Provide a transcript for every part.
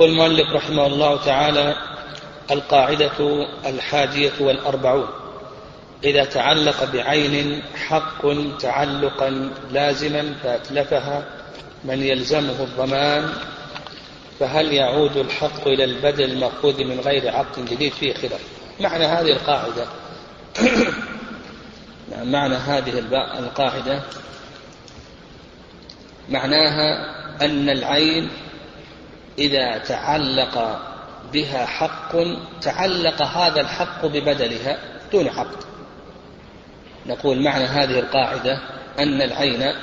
يقول المؤلف رحمه الله تعالى القاعدة الحادية والأربعون. إذا تعلق بعين حق تعلقا لازما فأتلفها من يلزمه الضمان فهل يعود الحق إلى البدل المأخوذ من غير عقد جديد؟ فيه خلاف. معنى هذه القاعدة معنى هذه القاعدة معناها أن العين إذا تعلق بها حق تعلق هذا الحق ببدلها دون عقد نقول معنى هذه القاعدة أن العين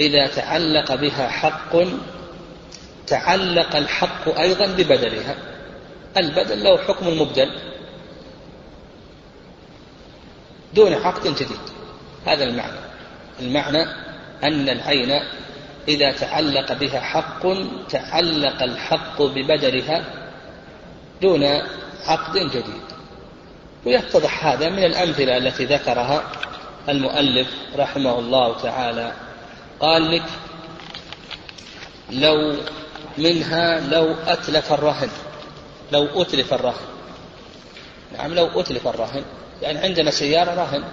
إذا تعلق بها حق تعلق الحق أيضا ببدلها. البدل له حكم المبدل دون عقد جديد هذا المعنى. المعنى أن العين إذا تعلق بها حق تعلق الحق ببدلها دون عقد جديد. ويتضح هذا من الأمثلة التي ذكرها المؤلف رحمه الله تعالى. قال لك لو منها لو أتلف الرهن لو أتلف الرهن. نعم لو أتلف الرهن. يعني عندنا سيارة رهن.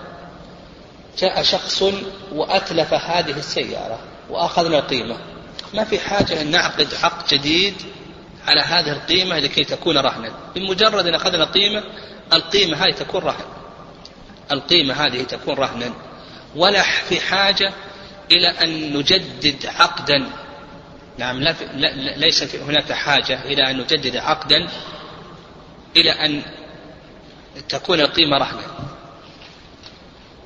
جاء شخص وأتلف هذه السيارة. وأخذنا القيمة. ما في حاجة أن نعقد عقد جديد على هذه القيمة لكي تكون رهنا بمجرد أن أخذنا قيمة القيمة هذه تكون رهن القيمة هذه تكون رهنا ولا في حاجة إلى أن نجدد عقدا. نعم لا, لا ليس في هناك حاجة إلى أن نجدد عقدا إلى أن تكون القيمة رهنا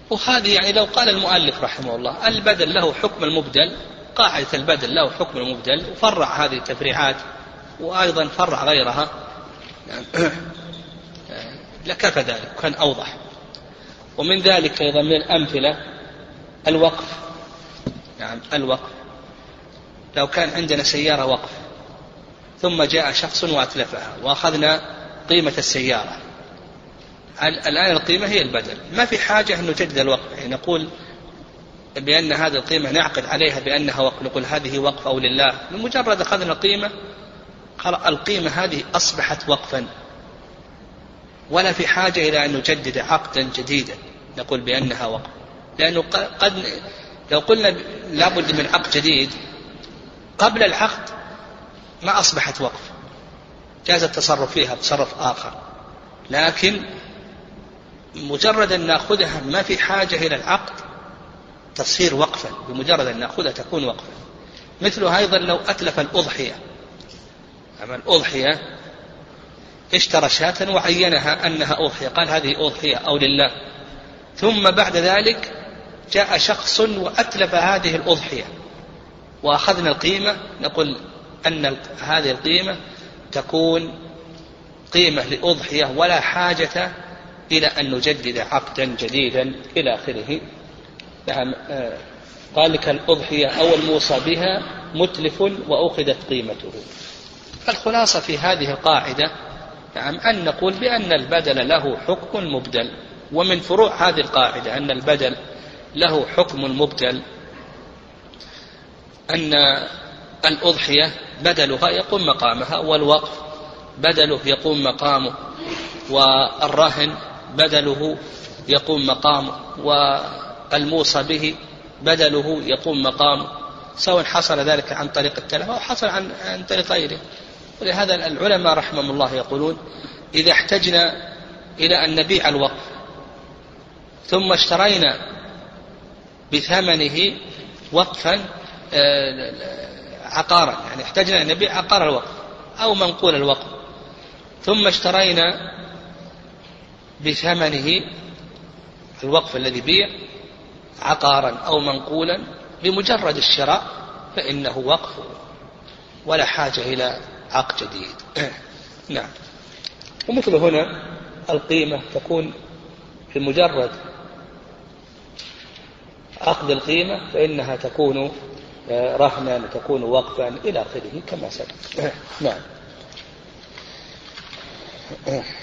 وهذه يعني لو قال المؤلف رحمه الله البدل له حكم المبدل قاعدة البدل له حكم المبدل وفرع هذه التفريعات وأيضا فرع غيرها. لكفى ذلك؟ كان أوضح. ومن ذلك أيضا من الأمثلة الوقف. نعم الوقف. لو كان عندنا سيارة وقف ثم جاء شخص وأتلفها وأخذنا قيمة السيارة. الآن القيمة هي البدل. ما في حاجة أن نجدد الوقف يعني نقول بأن هذه القيمة نعقد عليها بأنها وقف نقول هذه وقف أو لله. بمجرد أخذنا القيمة القيمة هذه أصبحت وقفا. ولا في حاجة إلى أن نجدد عقدا جديدا. نقول بأنها وقف لأنه قد لو قلنا لابد من عقد جديد قبل العقد ما أصبحت وقف جاز التصرف فيها تصرف آخر. لكن مجرد أن نأخذها ما في حاجة إلى العقد تصير وقفا بمجرد أن نأخذها تكون وقفا. مثله أيضا لو أتلف الأضحية. أما الأضحية اشترى شاة وعينها أنها أضحية؟ قال هذه أضحية أو لله. ثم بعد ذلك جاء شخص وأتلف هذه الأضحية. وأخذنا القيمة نقول أن هذه القيمة تكون قيمة لأضحية ولا حاجة إلى أن نجدد عقدا جديدا إلى آخره. نعم آه، قال لك الأضحية أو الموصى بها متلف وأخذت قيمته. الخلاصة في هذه القاعدة نعم أن نقول بأن البدل له حكم مبدل. ومن فروع هذه القاعدة أن البدل له حكم مبدل. أن الأضحية بدلها يقوم مقامها والوقف بدله يقوم مقامه. والرهن بدله يقوم مقامه والموصى به بدله يقوم مقامه سواء حصل ذلك عن طريق التلف أو حصل عن, عن طريق غيره. ولهذا العلماء رحمهم الله يقولون إذا احتجنا إلى أن نبيع الوقف ثم اشترينا بثمنه وقفا آه، عقارا يعني احتجنا أن نبيع عقار الوقف أو منقول الوقف ثم اشترينا بثمنه الوقف الذي بيع عقارا أو منقولا بمجرد الشراء فإنه وقف ولا حاجة إلى عقد جديد. نعم. ومثل هنا القيمة تكون في مجرد عقد القيمة فإنها تكون آه، رهنا وتكون وقفا إلى آخره كما سبق. نعم.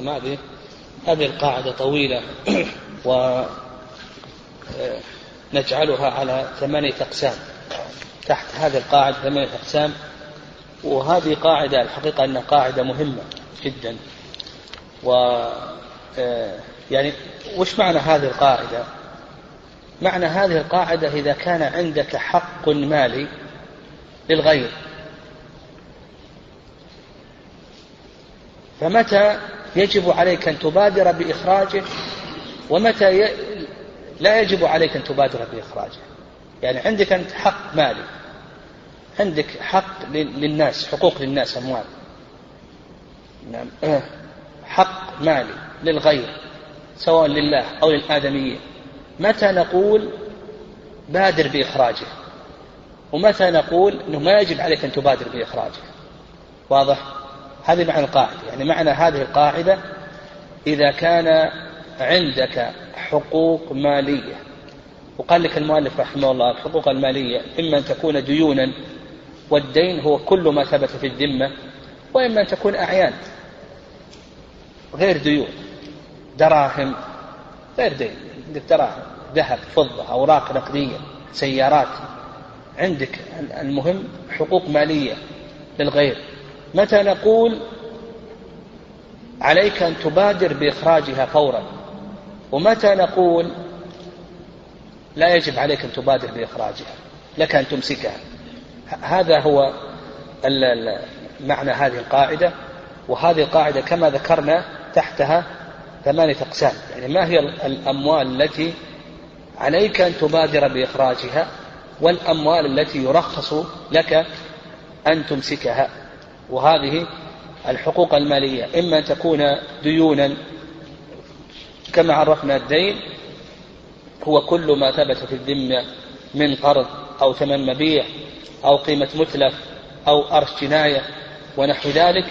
الله هذه هذه القاعدة طويلة و نجعلها على ثمانية أقسام. تحت هذه القاعدة ثمانية أقسام. وهذه قاعدة الحقيقة أنها قاعدة مهمة جدا. و آه، يعني وش معنى هذه القاعدة؟ معنى هذه القاعدة إذا كان عندك حق مالي للغير. فمتى يجب عليك أن تبادر بإخراجه ومتى لا يجب عليك أن تبادر بإخراجه. يعني عندك أنت حق مالي عندك حق للناس حقوق للناس أموال. نعم. حق مالي للغير سواء لله أو للآدميين. متى نقول بادر بإخراجه؟ ومتى نقول أنه ما يجب عليك أن تبادر بإخراجه؟ واضح؟ هذه معنى القاعدة يعني معنى هذه القاعدة إذا كان عندك حقوق مالية وقال لك المؤلف رحمه الله الحقوق المالية إما أن تكون ديونا والدين هو كل ما ثبت في الذمة وإما أن تكون أعيان غير ديون دراهم غير دين عندك دراهم ذهب فضة أوراق نقدية سيارات. عندك المهم حقوق مالية للغير. متى نقول عليك أن تبادر بإخراجها فورا؟ ومتى نقول لا يجب عليك أن تبادر بإخراجها لك أن تمسكها؟ هذا هو معنى هذه القاعدة. وهذه القاعدة كما ذكرنا تحتها ثمانية أقسام. يعني ما هي الأموال التي عليك أن تبادر بإخراجها والأموال التي يرخص لك أن تمسكها؟ وهذه الحقوق المالية إما أن تكون ديونا كما عرفنا الدين هو كل ما ثبت في الذمة من قرض أو ثمن مبيع أو قيمة متلف أو أرش جناية ونحو ذلك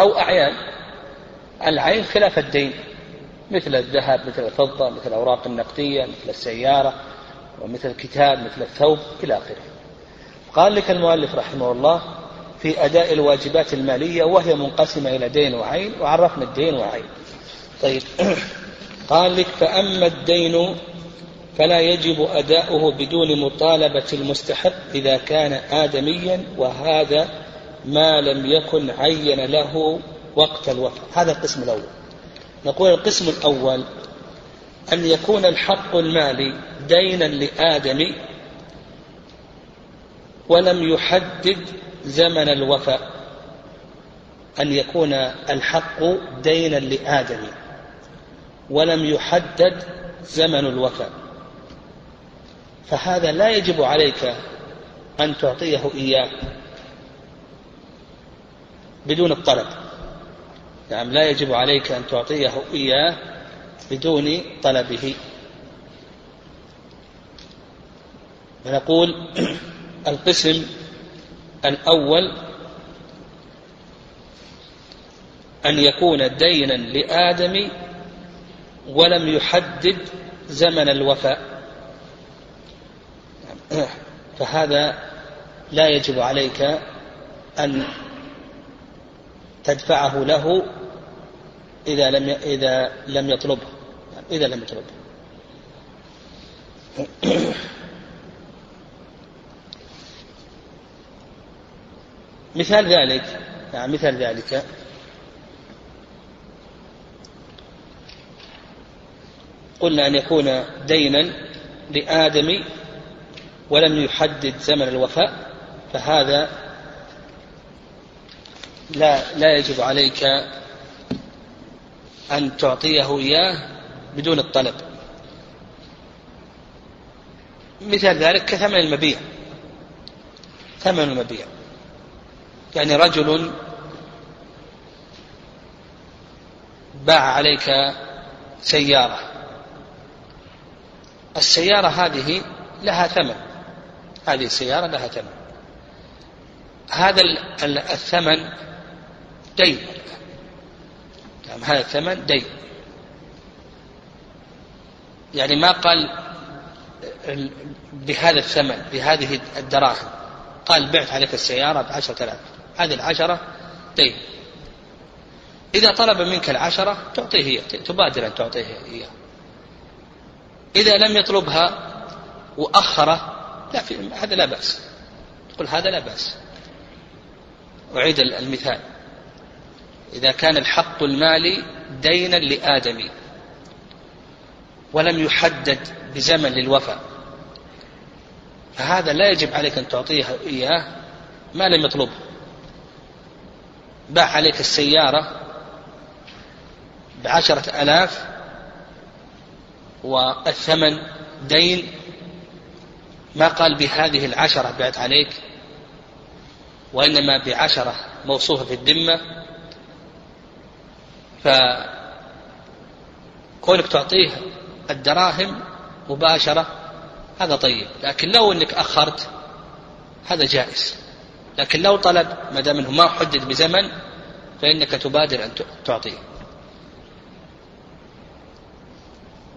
أو أعيان. العين خلاف الدين مثل الذهب مثل الفضة مثل الأوراق النقدية مثل السيارة ومثل الكتاب مثل الثوب إلى آخره. قال لك المؤلف رحمه الله في أداء الواجبات المالية وهي منقسمة إلى دين وعين وعرفنا الدين وعين. طيب. قال لك فأما الدين فلا يجب أداؤه بدون مطالبة المستحق إذا كان آدميا وهذا ما لم يكن عين له وقت الوفاة. هذا القسم الأول. نقول القسم الأول أن يكون الحق المالي دينا لآدم ولم يحدد زمن الوفاء أن يكون الحق دينا لآدم ولم يحدد زمن الوفاء. فهذا لا يجب عليك أن تعطيه إياه بدون الطلب. نعم لا يجب عليك أن تعطيه إياه بدون طلبه. فنقول القسم الأول أن يكون دينا لآدم ولم يحدد زمن الوفاء. فهذا لا يجب عليك أن تدفعه له إذا لم إذا لم يطلبه. إذا لم يطلبه. مثال ذلك يعني مثال ذلك. قلنا أن يكون دينا لآدم ولم يحدد زمن الوفاء فهذا لا لا يجب عليك أن تعطيه إياه بدون الطلب. مثال ذلك كثمن المبيع. ثمن المبيع. يعني رجل باع عليك سيارة. السيارة هذه لها ثمن. هذه السيارة لها ثمن. هذا الثمن دين. يعني هذا الثمن دين. يعني ما قال بهذا الثمن بهذه الدراهم قال بعت عليك السيارة بعشرة آلاف. هذه العشرة دين إذا طلب منك العشرة تعطيه هي تبادر أن تعطيه إياه إذا لم يطلبها وأخره لا في هذا لا بأس. تقول هذا لا بأس. أعيد المثال. إذا كان الحق المالي دينا لآدمي ولم يحدد بزمن للوفاء فهذا لا يجب عليك أن تعطيه إياه ما لم يطلبه. باع عليك السيارة بعشرة ألاف والثمن دين ما قال بهذه العشرة بعت عليك وإنما بعشرة موصوفة في الذمة. فكونك تعطيه الدراهم مباشرة هذا طيب لكن لو إنك أخرت هذا جائز. لكن لو طلب ما دام إنه ما حدد بزمن فإنك تبادر أن تعطيه.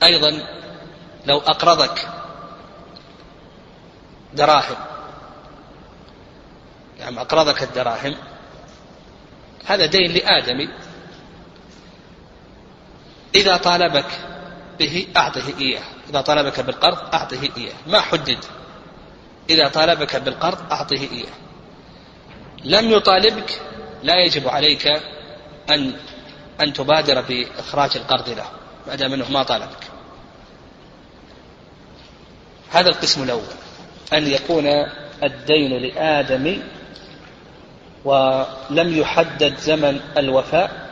أيضا لو أقرضك دراهم يعني أقرضك الدراهم هذا دين لادمي إذا طالبك به أعطه إياه. إذا طالبك بالقرض أعطه إياه. ما حدد إذا طالبك بالقرض أعطه إياه. لم يطالبك لا يجب عليك أن أن تبادر بإخراج القرض له ما دام أنه ما طالبك. هذا القسم الأول أن يكون الدين لآدم ولم يحدد زمن الوفاء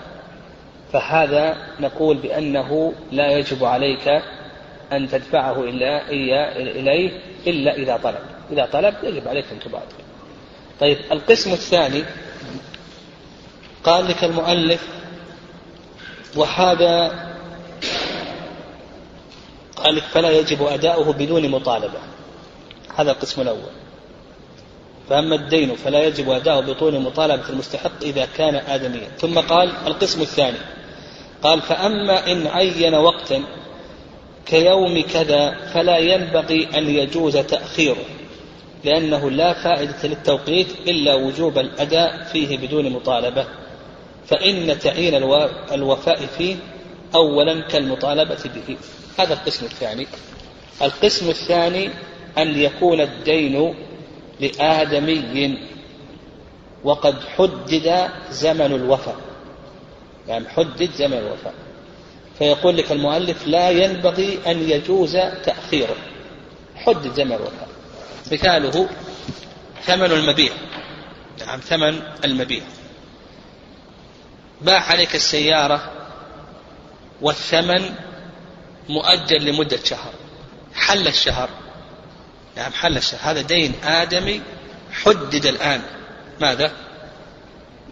فهذا نقول بأنه لا يجب عليك أن تدفعه إلا إليه إلا إذا طلب. إذا طلب يجب عليك أن تبادر. طيب القسم الثاني قال لك المؤلف وهذا قال لك فلا يجب أداؤه بدون مطالبة. هذا القسم الأول. فأما الدين فلا يجب أداؤه بطول مطالبة المستحق إذا كان آدميا. ثم قال القسم الثاني قال فأما إن عين وقتا كيوم كذا فلا ينبغي أن يجوز تأخيره. لأنه لا فائدة للتوقيت إلا وجوب الأداء فيه بدون مطالبة. فإن تعيين الوفاء فيه أولا كالمطالبة به. هذا القسم الثاني. القسم الثاني أن يكون الدين لآدمي. وقد حدد زمن الوفاء. يعني حدد زمن الوفاة فيقول لك المؤلف لا ينبغي أن يجوز تأخيره. حدد زمن الوفاة مثاله ثمن المبيع. نعم ثمن المبيع. باع عليك السيارة والثمن مؤجل لمدة شهر. حل الشهر. نعم حل الشهر. هذا دين آدمي حدد الآن. ماذا؟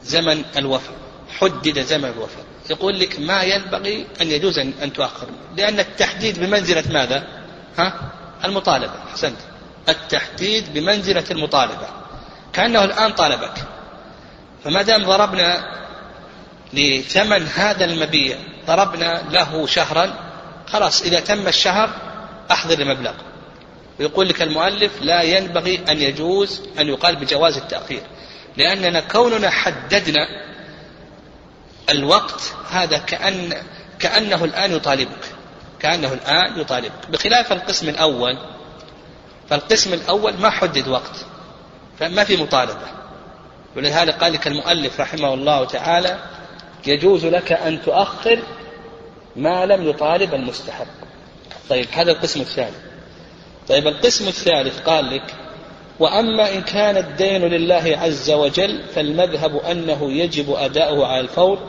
زمن الوفاة. حدد زمن الوفاة. يقول لك ما ينبغي أن يجوز أن تؤخر. لأن التحديد بمنزلة ماذا؟ ها؟ المطالبة. أحسنت. التحديد بمنزلة المطالبة. كأنه الآن طالبك. فما دام ضربنا لثمن هذا المبيع ضربنا له شهرا خلاص إذا تم الشهر أحضر المبلغ. ويقول لك المؤلف لا ينبغي أن يجوز أن يقال بجواز التأخير. لأننا كوننا حددنا الوقت هذا كأن كأنه الآن يطالبك. كأنه الآن يطالبك. بخلاف القسم الأول فالقسم الأول ما حدد وقت فما في مطالبة. ولهذا قال لك المؤلف رحمه الله تعالى يجوز لك أن تؤخر ما لم يطالب المستحق. طيب هذا القسم الثاني طيب القسم الثالث قال لك وأما إن كان الدين لله عز وجل فالمذهب أنه يجب أداؤه على الفور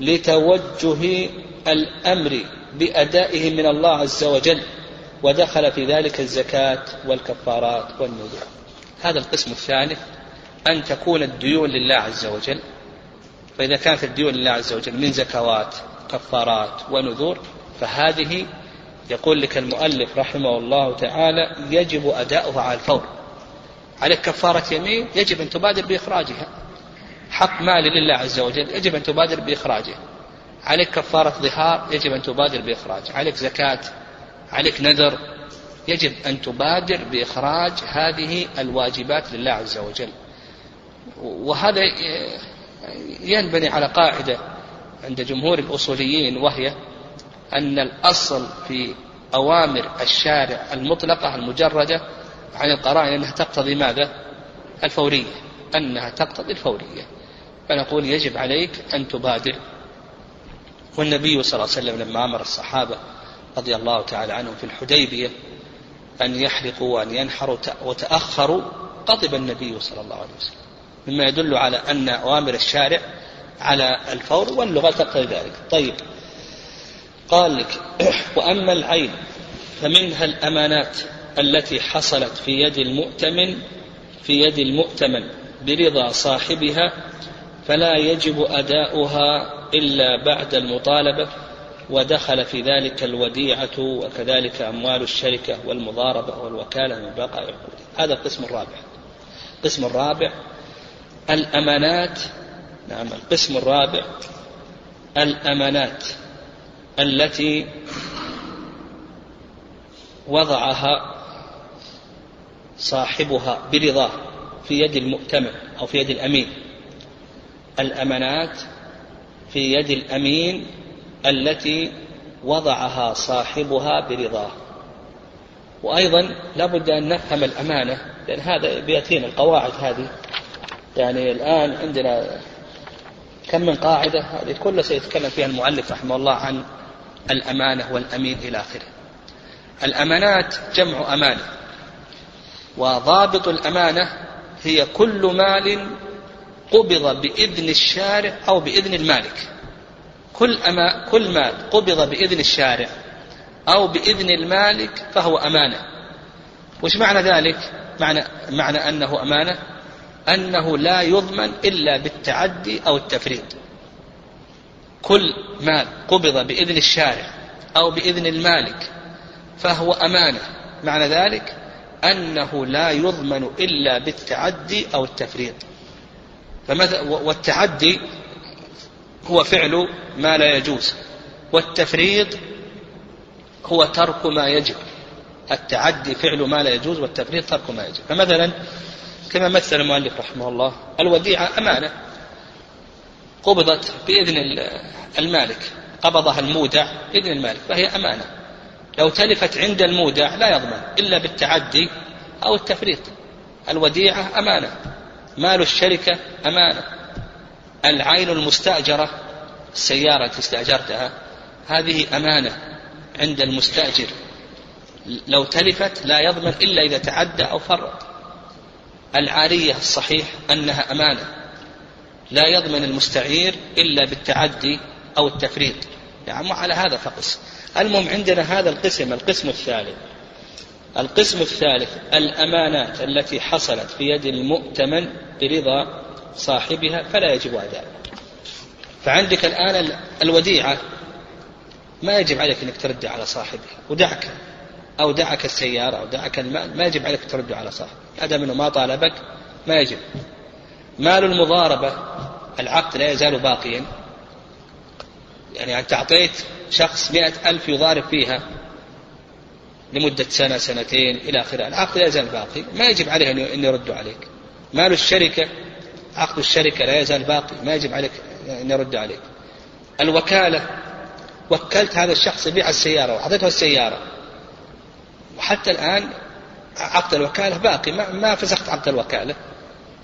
لتوجه الأمر بأدائه من الله عز وجل. ودخل في ذلك الزكاة والكفارات والنذور. هذا القسم الثالث أن تكون الديون لله عز وجل. فإذا كانت الديون لله عز وجل من زكوات كفارات ونذور فهذه يقول لك المؤلف رحمه الله تعالى يجب أداؤها على الفور. عليك كفارة يمين يجب أن تبادر بإخراجها. حق مال لله عز وجل يجب أن تبادر بإخراجه. عليك كفارة ظهار يجب أن تبادر بإخراجه. عليك زكاة عليك نذر. يجب أن تبادر بإخراج هذه الواجبات لله عز وجل. وهذا ينبني على قاعدة عند جمهور الأصوليين وهي أن الأصل في أوامر الشارع المطلقة المجردة عن القرائن أنها تقتضي ماذا؟ الفورية. أنها تقتضي الفورية. فنقول يجب عليك أن تبادر. والنبي صلى الله عليه وسلم لما أمر الصحابة رضي الله تعالى عنهم في الحديبية أن يحرقوا وأن ينحروا وتأخروا غضب النبي صلى الله عليه وسلم. مما يدل على أن أوامر الشارع على الفور واللغة تقتضي ذلك. طيب قال لك وأما العين فمنها الأمانات التي حصلت في يد المؤتمن في يد المؤتمن برضا صاحبها فلا يجب أداؤها إلا بعد المطالبة. ودخل في ذلك الوديعة وكذلك أموال الشركة والمضاربة والوكالة من بقاء عقود. هذا القسم الرابع. القسم الرابع الأمانات. نعم القسم الرابع الأمانات التي وضعها صاحبها برضاه في يد المؤتمن أو في يد الأمين. الأمانات في يد الأمين التي وضعها صاحبها برضاه. وأيضا لابد أن نفهم الأمانة لأن هذا بيأتينا القواعد هذه. يعني الآن عندنا كم من قاعدة هذه كلها سيتكلم فيها المؤلف رحمه الله عن الأمانة والأمين إلى آخره. الأمانات جمع أمانة وضابط الأمانة هي كل مال قبض بإذن الشارع أو بإذن المالك. كل أما كل مال قبض بإذن الشارع أو بإذن المالك فهو أمانة. وش معنى ذلك؟ معنى, معنى أنه أمانة؟ أنه لا يضمن إلا بالتعدي أو التفريط. كل مال قبض بإذن الشارع أو بإذن المالك فهو أمانة. معنى ذلك أنه لا يضمن إلا بالتعدي أو التفريط. والتعدي هو فعل ما لا يجوز والتفريط هو ترك ما يجب. التعدي فعل ما لا يجوز والتفريط ترك ما يجب. فمثلا كما مثل المؤلف رحمه الله الوديعة أمانة قبضت بإذن المالك قبضها المودع بإذن المالك فهي أمانة. لو تلفت عند المودع لا يضمن إلا بالتعدي أو التفريط. الوديعة أمانة مال الشركة أمانة. العين المستأجرة السيارة التي استأجرتها هذه أمانة عند المستأجر. لو تلفت لا يضمن إلا إذا تعدى أو فرط. العارية الصحيح أنها أمانة. لا يضمن المستعير إلا بالتعدي أو التفريط. يعني على هذا فقس. المهم عندنا هذا القسم القسم الثالث. القسم الثالث الأمانات التي حصلت في يد المؤتمن برضا صاحبها فلا يجب أداؤها فعندك الآن الوديعة ما يجب عليك أنك ترد على صاحبها. ودعك أو دعك السيارة أو دعك المال ما يجب عليك ترد على صاحبه أدم أنه ما طالبك ما يجب. مال المضاربة العقد لا يزال باقيا. يعني أنت أعطيت شخص مئة ألف يضارب فيها لمدة سنة سنتين إلى آخره. العقد لا يزال باقي. ما يجب عليه أن يرد عليك. مال الشركة عقد الشركة لا يزال باقي ما يجب عليك أن يرد عليك. الوكالة وكلت هذا الشخص يبيع السيارة وأعطيته السيارة. وحتى الآن عقد الوكالة باقي ما, ما فسخت عقد الوكالة.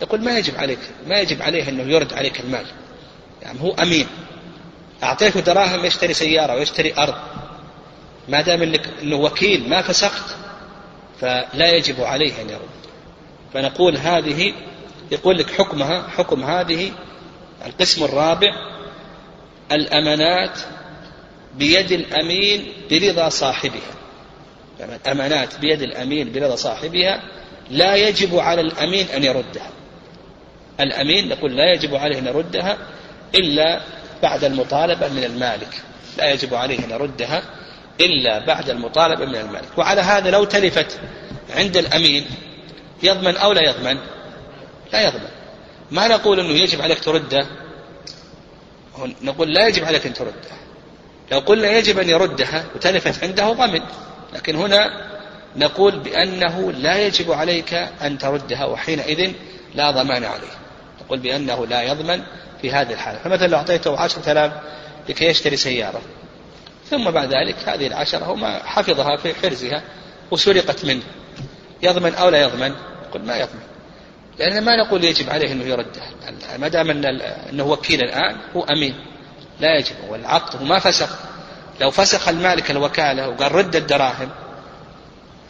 يقول ما يجب عليك ما يجب عليه أنه يرد عليك المال. يعني هو أمين. أعطيته دراهم يشتري سيارة ويشتري أرض. ما دام انك إنه وكيل ما فسخت فلا يجب عليه أن يرد. فنقول هذه يقول لك حكمها حكم هذه القسم الرابع الأمانات بيد الأمين برضا صاحبها. يعني الأمانات بيد الأمين برضا صاحبها لا يجب على الأمين أن يردها. الأمين نقول لا يجب عليه أن يردها إلا بعد المطالبة من المالك. لا يجب عليه أن يردها إلا بعد المطالبة من المالك. وعلى هذا لو تلفت عند الأمين يضمن أو لا يضمن؟ لا يضمن ما نقول أنه يجب عليك ترده نقول لا يجب عليك أن ترده لو قلنا يجب أن يردها وتلفت عنده ضمن. لكن هنا نقول بأنه لا يجب عليك أن تردها وحينئذ لا ضمان عليه. نقول بأنه لا يضمن في هذه الحالة. فمثلا لو أعطيته عشرة آلاف لكي يشتري سيارة. ثم بعد ذلك هذه العشرة هو ما حفظها في حرزها وسرقت منه. يضمن أو لا يضمن؟ يقول ما يضمن. لأن ما نقول يجب عليه أنه يردها ما دام أنه وكيل الآن هو أمين. لا يجب. والعقد هو ما فسخ لو فسخ المالك الوكالة وقال رد الدراهم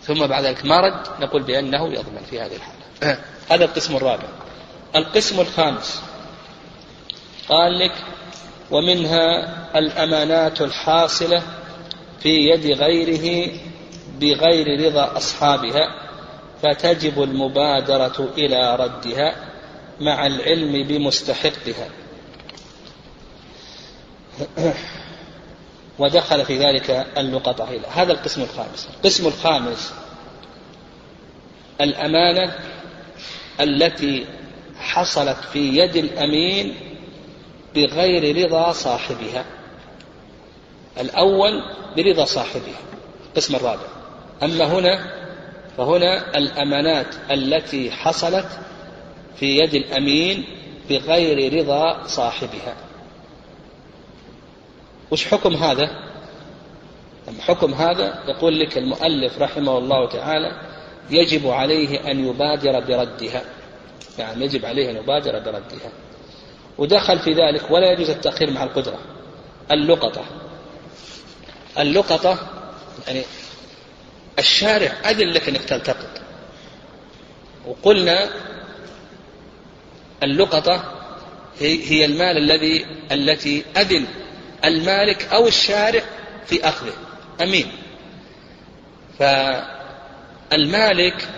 ثم بعد ذلك ما رد نقول بأنه يضمن في هذه الحالة. هذا القسم الرابع. القسم الخامس. قال لك ومنها الأمانات الحاصلة في يد غيره بغير رضا أصحابها. فتجب المبادرة إلى ردها مع العلم بمستحقها. ودخل في ذلك اللقطة هذا القسم الخامس. القسم الخامس الأمانة التي حصلت في يد الأمين بغير رضا صاحبها. الأول برضا صاحبها. القسم الرابع. أما هنا فهنا الأمانات التي حصلت في يد الأمين بغير رضا صاحبها. وش حكم هذا؟ حكم هذا؟ يقول لك المؤلف رحمه الله تعالى يجب عليه أن يبادر بردها. يعني يجب عليه أن يبادر بردها. ودخل في ذلك ولا يجوز التأخير مع القدرة. اللقطة. اللقطة يعني الشارع أذن لك أنك تلتقط. وقلنا اللقطة هي المال الذي التي أذن المالك أو الشارع في أخذه. أمين. فالمالك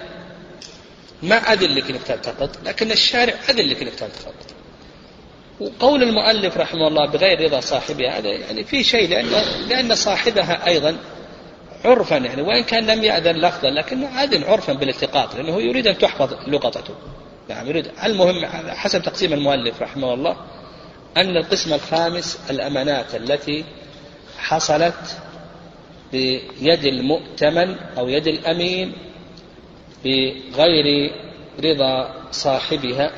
ما أذن لك أنك تلتقط لكن الشارع أذن لك أنك تلتقط. وقول المؤلف رحمه الله بغير رضا صاحبها هذا يعني في شيء لأن لأن صاحبها أيضا عرفا يعني وإن كان لم يأذن لفظا لكنه أذن عرفا بالالتقاط لأنه يريد أن تحفظ لقطته نعم يريد. المهم حسب تقسيم المؤلف رحمه الله أن القسم الخامس الأمانات التي حصلت بيد المؤتمن أو يد الأمين بغير رضا صاحبها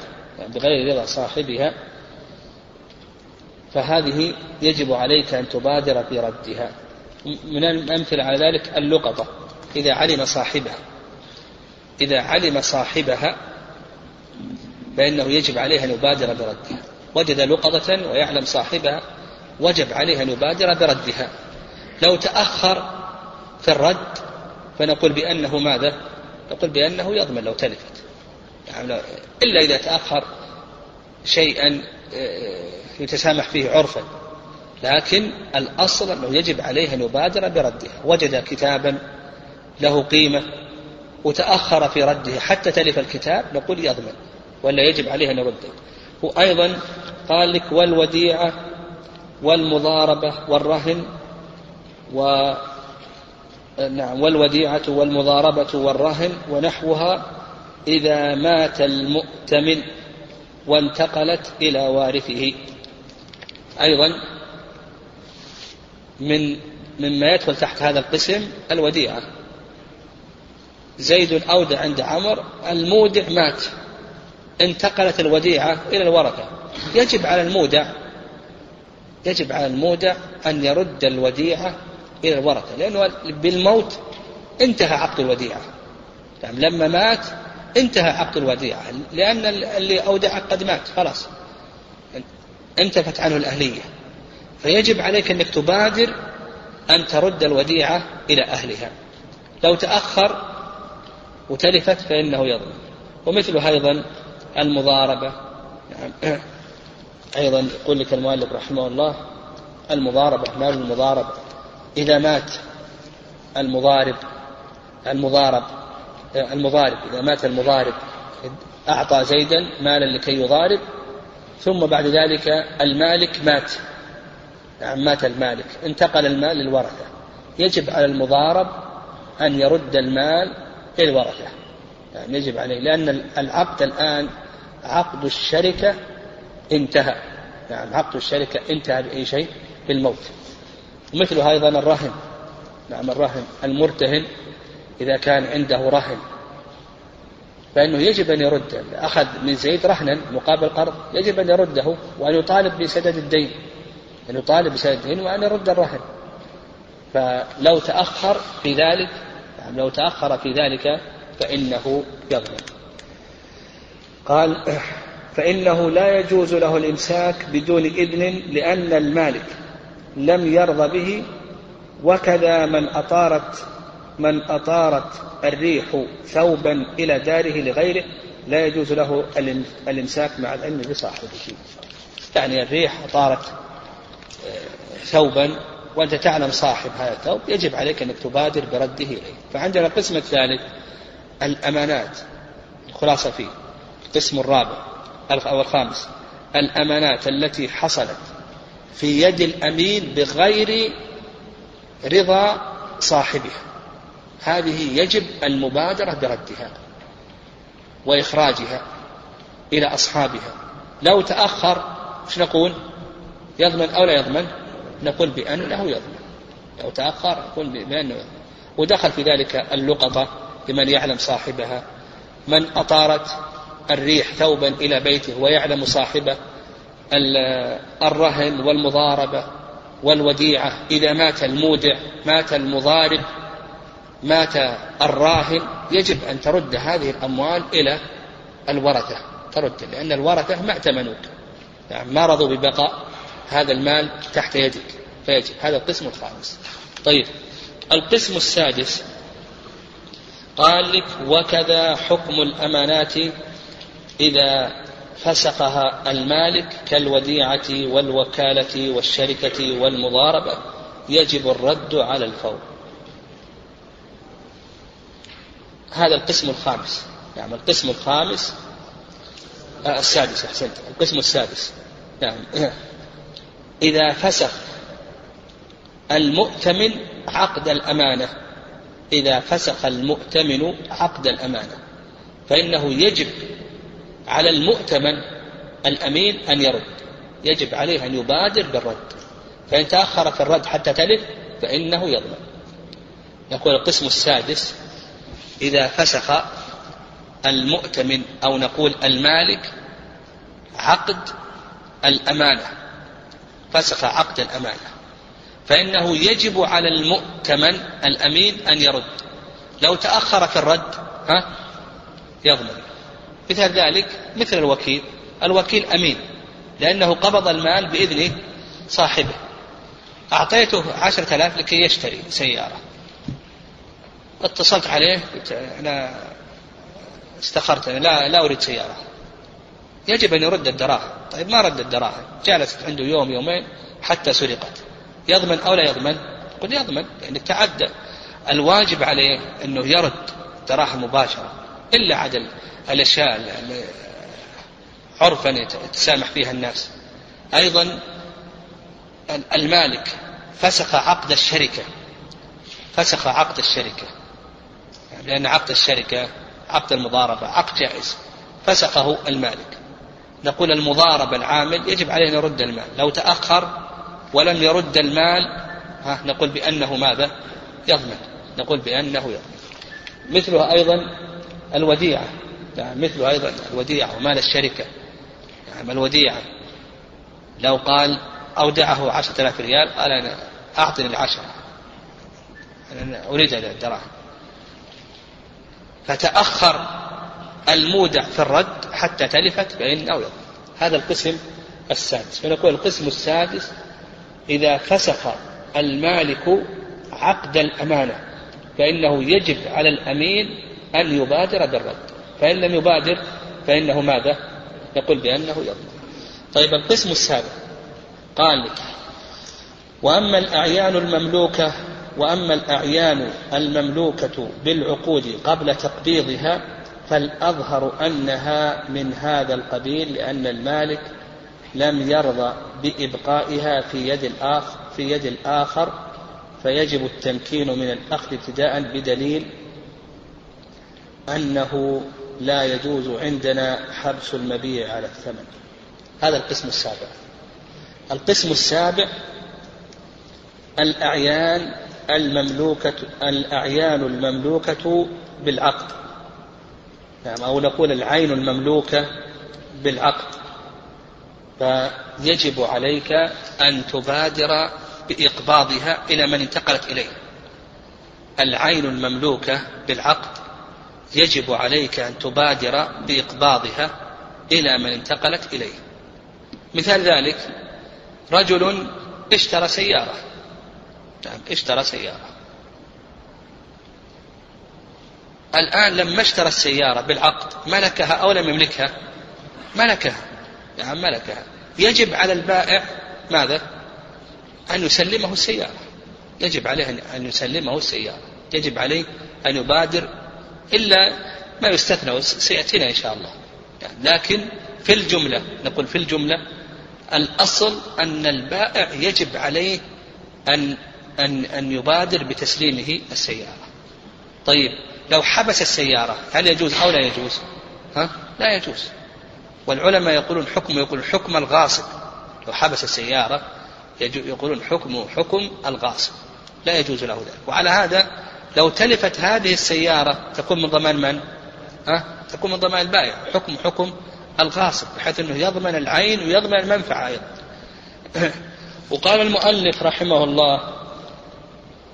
بغير رضا صاحبها فهذه يجب عليك أن تبادر في ردها. من الأمثلة على ذلك اللقطة. إذا علم صاحبها إذا علم صاحبها فإنه يجب عليه أن يبادر بردها. وجد لقطة ويعلم صاحبها وجب عليه أن يبادر بردها. لو تأخر في الرد فنقول بأنه ماذا؟ نقول بأنه يضمن لو تلفت. يعني إلا إذا تأخر شيئا آه، يتسامح فيه عرفا. لكن الأصل أنه يجب عليه أن يبادر بردها. وجد كتابا له قيمة وتأخر في رده حتى تلف الكتاب نقول يضمن ولا يجب عليه أن يرده وأيضا قال لك والوديعة والمضاربة والرهن و نعم والوديعة والمضاربة والرهن ونحوها إذا مات المؤتمن وانتقلت إلى وارثه. أيضا من مما يدخل تحت هذا القسم الوديعة. زيد أودع عند عمر المودع مات. انتقلت الوديعة إلى الورثة يجب على المودع يجب على المودع أن يرد الوديعة إلى الورثة لأنه بالموت انتهى عقد الوديعة. يعني لما مات انتهى عقد الوديعة لأن اللي أودع قد مات خلاص. انتفت عنه الأهلية. فيجب عليك أنك تبادر أن ترد الوديعة إلى أهلها. لو تأخر وتلفت فإنه يضمن ومثل أيضا المضاربة. يعني أيضا يقول لك المؤلف رحمه الله المضاربة مال المضاربة؟ إذا مات المضارب المضارب المضارب إذا مات المضارب أعطى زيدا مالا لكي يضارب ثم بعد ذلك المالك مات. نعم مات المالك. انتقل المال للورثة. يجب على المضارب أن يرد المال للورثة. يعني يجب عليه. لأن العقد الآن عقد الشركة انتهى. نعم عقد الشركة انتهى بأي شيء؟ بالموت. مثل أيضا الرهن. نعم الرهن المرتهن إذا كان عنده رهن. فإنه يجب أن يرد أخذ من زيد رهنا مقابل قرض. يجب أن يرده وأن يطالب بسدد الدين. أن يطالب بسدد الدين وأن يرد الرهن. فلو تأخر في ذلك يعني لو تأخر في ذلك فإنه يظلم. قال فإنه لا يجوز له الإمساك بدون إذن لأن المالك لم يرضى به وكذا من أطارت من أطارت الريح ثوبا إلى داره لغيره لا يجوز له الإمساك مع العلم بصاحبه. يعني الريح أطارت ثوبا وأنت تعلم صاحب هذا الثوب يجب عليك أنك تبادر برده إليه. فعندنا القسم الثالث الأمانات الخلاصة فيه القسم الرابع أو الخامس الأمانات التي حصلت في يد الأمين بغير رضا صاحبها. هذه يجب المبادرة بردها وإخراجها إلى أصحابها. لو تأخر إيش نقول؟ يضمن أو لا يضمن؟ نقول بأنه يضمن. لو تأخر نقول بأنه يضمن. ودخل في ذلك اللقطة لمن يعلم صاحبها. من أطارت الريح ثوبا إلى بيته ويعلم صاحبه الرهن والمضاربة والوديعة. إذا مات المودع مات المضارب مات الراهن يجب أن ترد هذه الأموال إلى الورثة. ترد لأن الورثة ما ائتمنوك. يعني ما رضوا ببقاء هذا المال تحت يدك فيجب. هذا القسم الخامس. طيب القسم السادس. قال لك وكذا حكم الأمانات إذا فسخها المالك كالوديعة والوكالة والشركة والمضاربة. يجب الرد على الفور. هذا القسم الخامس. نعم القسم الخامس. آه السادس أحسنت. القسم السادس. نعم. إذا فسخ المؤتمن عقد الأمانة. إذا فسخ المؤتمن عقد الأمانة. فإنه يجب على المؤتمن الأمين أن يرد. يجب عليه أن يبادر بالرد. فإن تأخر في الرد حتى تلف فإنه يضمن. يقول القسم السادس إذا فسخ المؤتمن أو نقول المالك عقد الأمانة. فسخ عقد الأمانة. فإنه يجب على المؤتمن الأمين أن يرد. لو تأخر في الرد ها يضمن مثل ذلك مثل الوكيل. الوكيل أمين لأنه قبض المال بإذن صاحبه. أعطيته عشرة آلاف لكي يشتري سيارة. اتصلت عليه قلت أنا استخرت لا, لا أريد سيارة. يجب أن يرد الدراهم. طيب ما رد الدراهم؟ جلست عنده يوم يومين حتى سرقت. يضمن أو لا يضمن؟ قل يضمن لأنك تعدى. الواجب عليه أنه يرد دراهم مباشرة إلا عدل الأشياء عرفا يتسامح فيها الناس. أيضا المالك فسخ عقد الشركة. فسخ عقد الشركة. لأن عقد الشركة عقد المضاربة عقد جائز. فسخه المالك. نقول المضاربة العامل يجب عليه أن يرد المال. لو تأخر ولم يرد المال ها نقول بأنه ماذا؟ يضمن. نقول بأنه يضمن. مثلها أيضا الوديعة. يعني مثله أيضا الوديعة ومال الشركة. يعني الوديعة؟ لو قال أودعه عشرة آلاف ريال قال أنا أعطني العشرة أنا أريد الدراهم. فتأخر المودع في الرد حتى تلفت فإنه يضمن هذا القسم السادس. فنقول القسم السادس إذا فسخ المالك عقد الأمانة فإنه يجب على الأمين أن يبادر بالرد. فإن لم يبادر فإنه ماذا؟ يقول بأنه يضمن طيب القسم السابع. قال لك وأما الأعيان المملوكة وأما الأعيان المملوكة بالعقود قبل تقبيضها فالأظهر أنها من هذا القبيل لأن المالك لم يرضى بإبقائها في يد الآخر في يد الآخر فيجب التمكين من الأخذ ابتداء بدليل أنه لا يجوز عندنا حبس المبيع على الثمن. هذا القسم السابع. القسم السابع الأعيان المملوكة الأعيان المملوكة بالعقد. نعم أو نقول العين المملوكة بالعقد. فيجب عليك أن تبادر بإقباضها إلى من انتقلت إليه. العين المملوكة بالعقد يجب عليك أن تبادر بإقباضها إلى من انتقلت إليه. مثال ذلك رجل اشترى سيارة. نعم اشترى سيارة. الآن لما اشترى السيارة بالعقد ملكها أو لم يملكها؟ ملكها. نعم ملكها. يجب على البائع ماذا؟ أن يسلمه السيارة. يجب عليه أن يسلمه السيارة. يجب عليه أن يبادر إلا ما يستثنى سيأتينا إن شاء الله. يعني لكن في الجملة نقول في الجملة الأصل أن البائع يجب عليه أن أن أن يبادر بتسليمه السيارة. طيب لو حبس السيارة هل يجوز أو لا يجوز؟ ها؟ لا يجوز. والعلماء يقولون حكم يقول حكم الغاصب لو حبس السيارة يقولون حكم حكم الغاصب لا يجوز له ذلك وعلى هذا لو تلفت هذه السيارة تكون من ضمان من؟ ها؟ تكون من ضمان البائع حكم حكم الغاصب بحيث أنه يضمن العين ويضمن المنفعة أيضا وقال المؤلف رحمه الله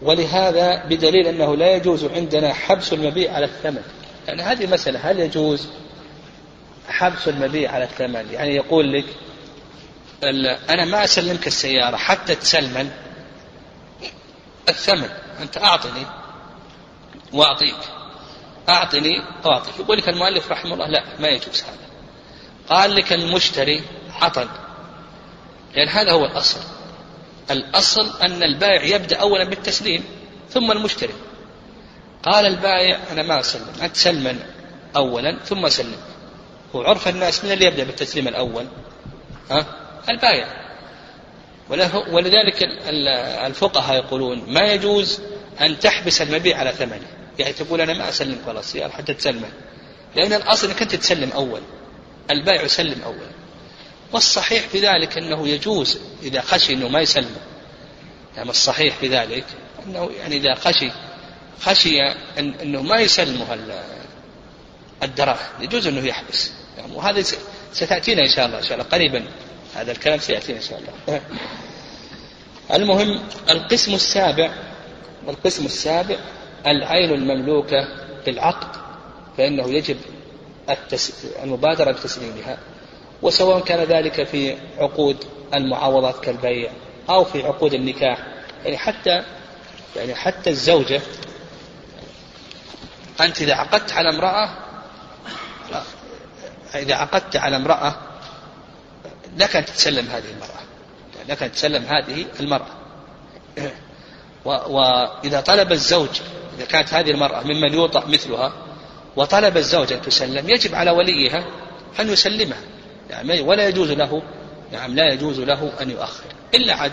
ولهذا بدليل أنه لا يجوز عندنا حبس المبيع على الثمن. يعني هذه مسألة هل يجوز حبس المبيع على الثمن؟ يعني يقول لك أنا ما أسلمك السيارة حتى تسلمن الثمن. أنت أعطني وأعطيك. أعطني وأعطيك. يقول لك المؤلف رحمه الله لا ما يجوز هذا. قال لك المشتري عطل لأن هذا هو الأصل. الأصل أن البائع يبدأ أولا بالتسليم ثم المشتري. قال البائع أنا ما أسلم أنت سلما أولا ثم سلم. وعرف الناس من اللي يبدأ بالتسليم الأول ها؟ البائع. ولذلك الفقهاء يقولون ما يجوز أن تحبس المبيع على ثمنه. يعني تقول أنا ما والله السيارة حتى تسلمه لأن الأصل أنك أنت تسلم أول. البائع يسلم أولا والصحيح في ذلك أنه يجوز إذا خشي أنه ما يسلم. يعني الصحيح في ذلك أنه يعني إذا خشي خشي أن أنه ما يسلمه الدراهم يجوز أنه يحبس. يعني وهذا ستأتينا إن شاء الله إن شاء الله قريبا. هذا الكلام سيأتينا إن شاء الله. المهم القسم السابع والقسم السابع العين المملوكة بالعقد فإنه يجب المبادرة بتسليمها. وسواء كان ذلك في عقود المعاوضات كالبيع أو في عقود النكاح. يعني حتى يعني حتى الزوجة أنت إذا عقدت على امرأة إذا عقدت على امرأة لك أن تتسلم هذه المرأة. لك أن تتسلم هذه المرأة. وإذا طلب الزوج إذا كانت هذه المرأة ممن يوطأ مثلها وطلب الزوج أن تسلم يجب على وليها أن يسلمها. يعني ولا يجوز له نعم لا يجوز له أن يؤخر. إلا عد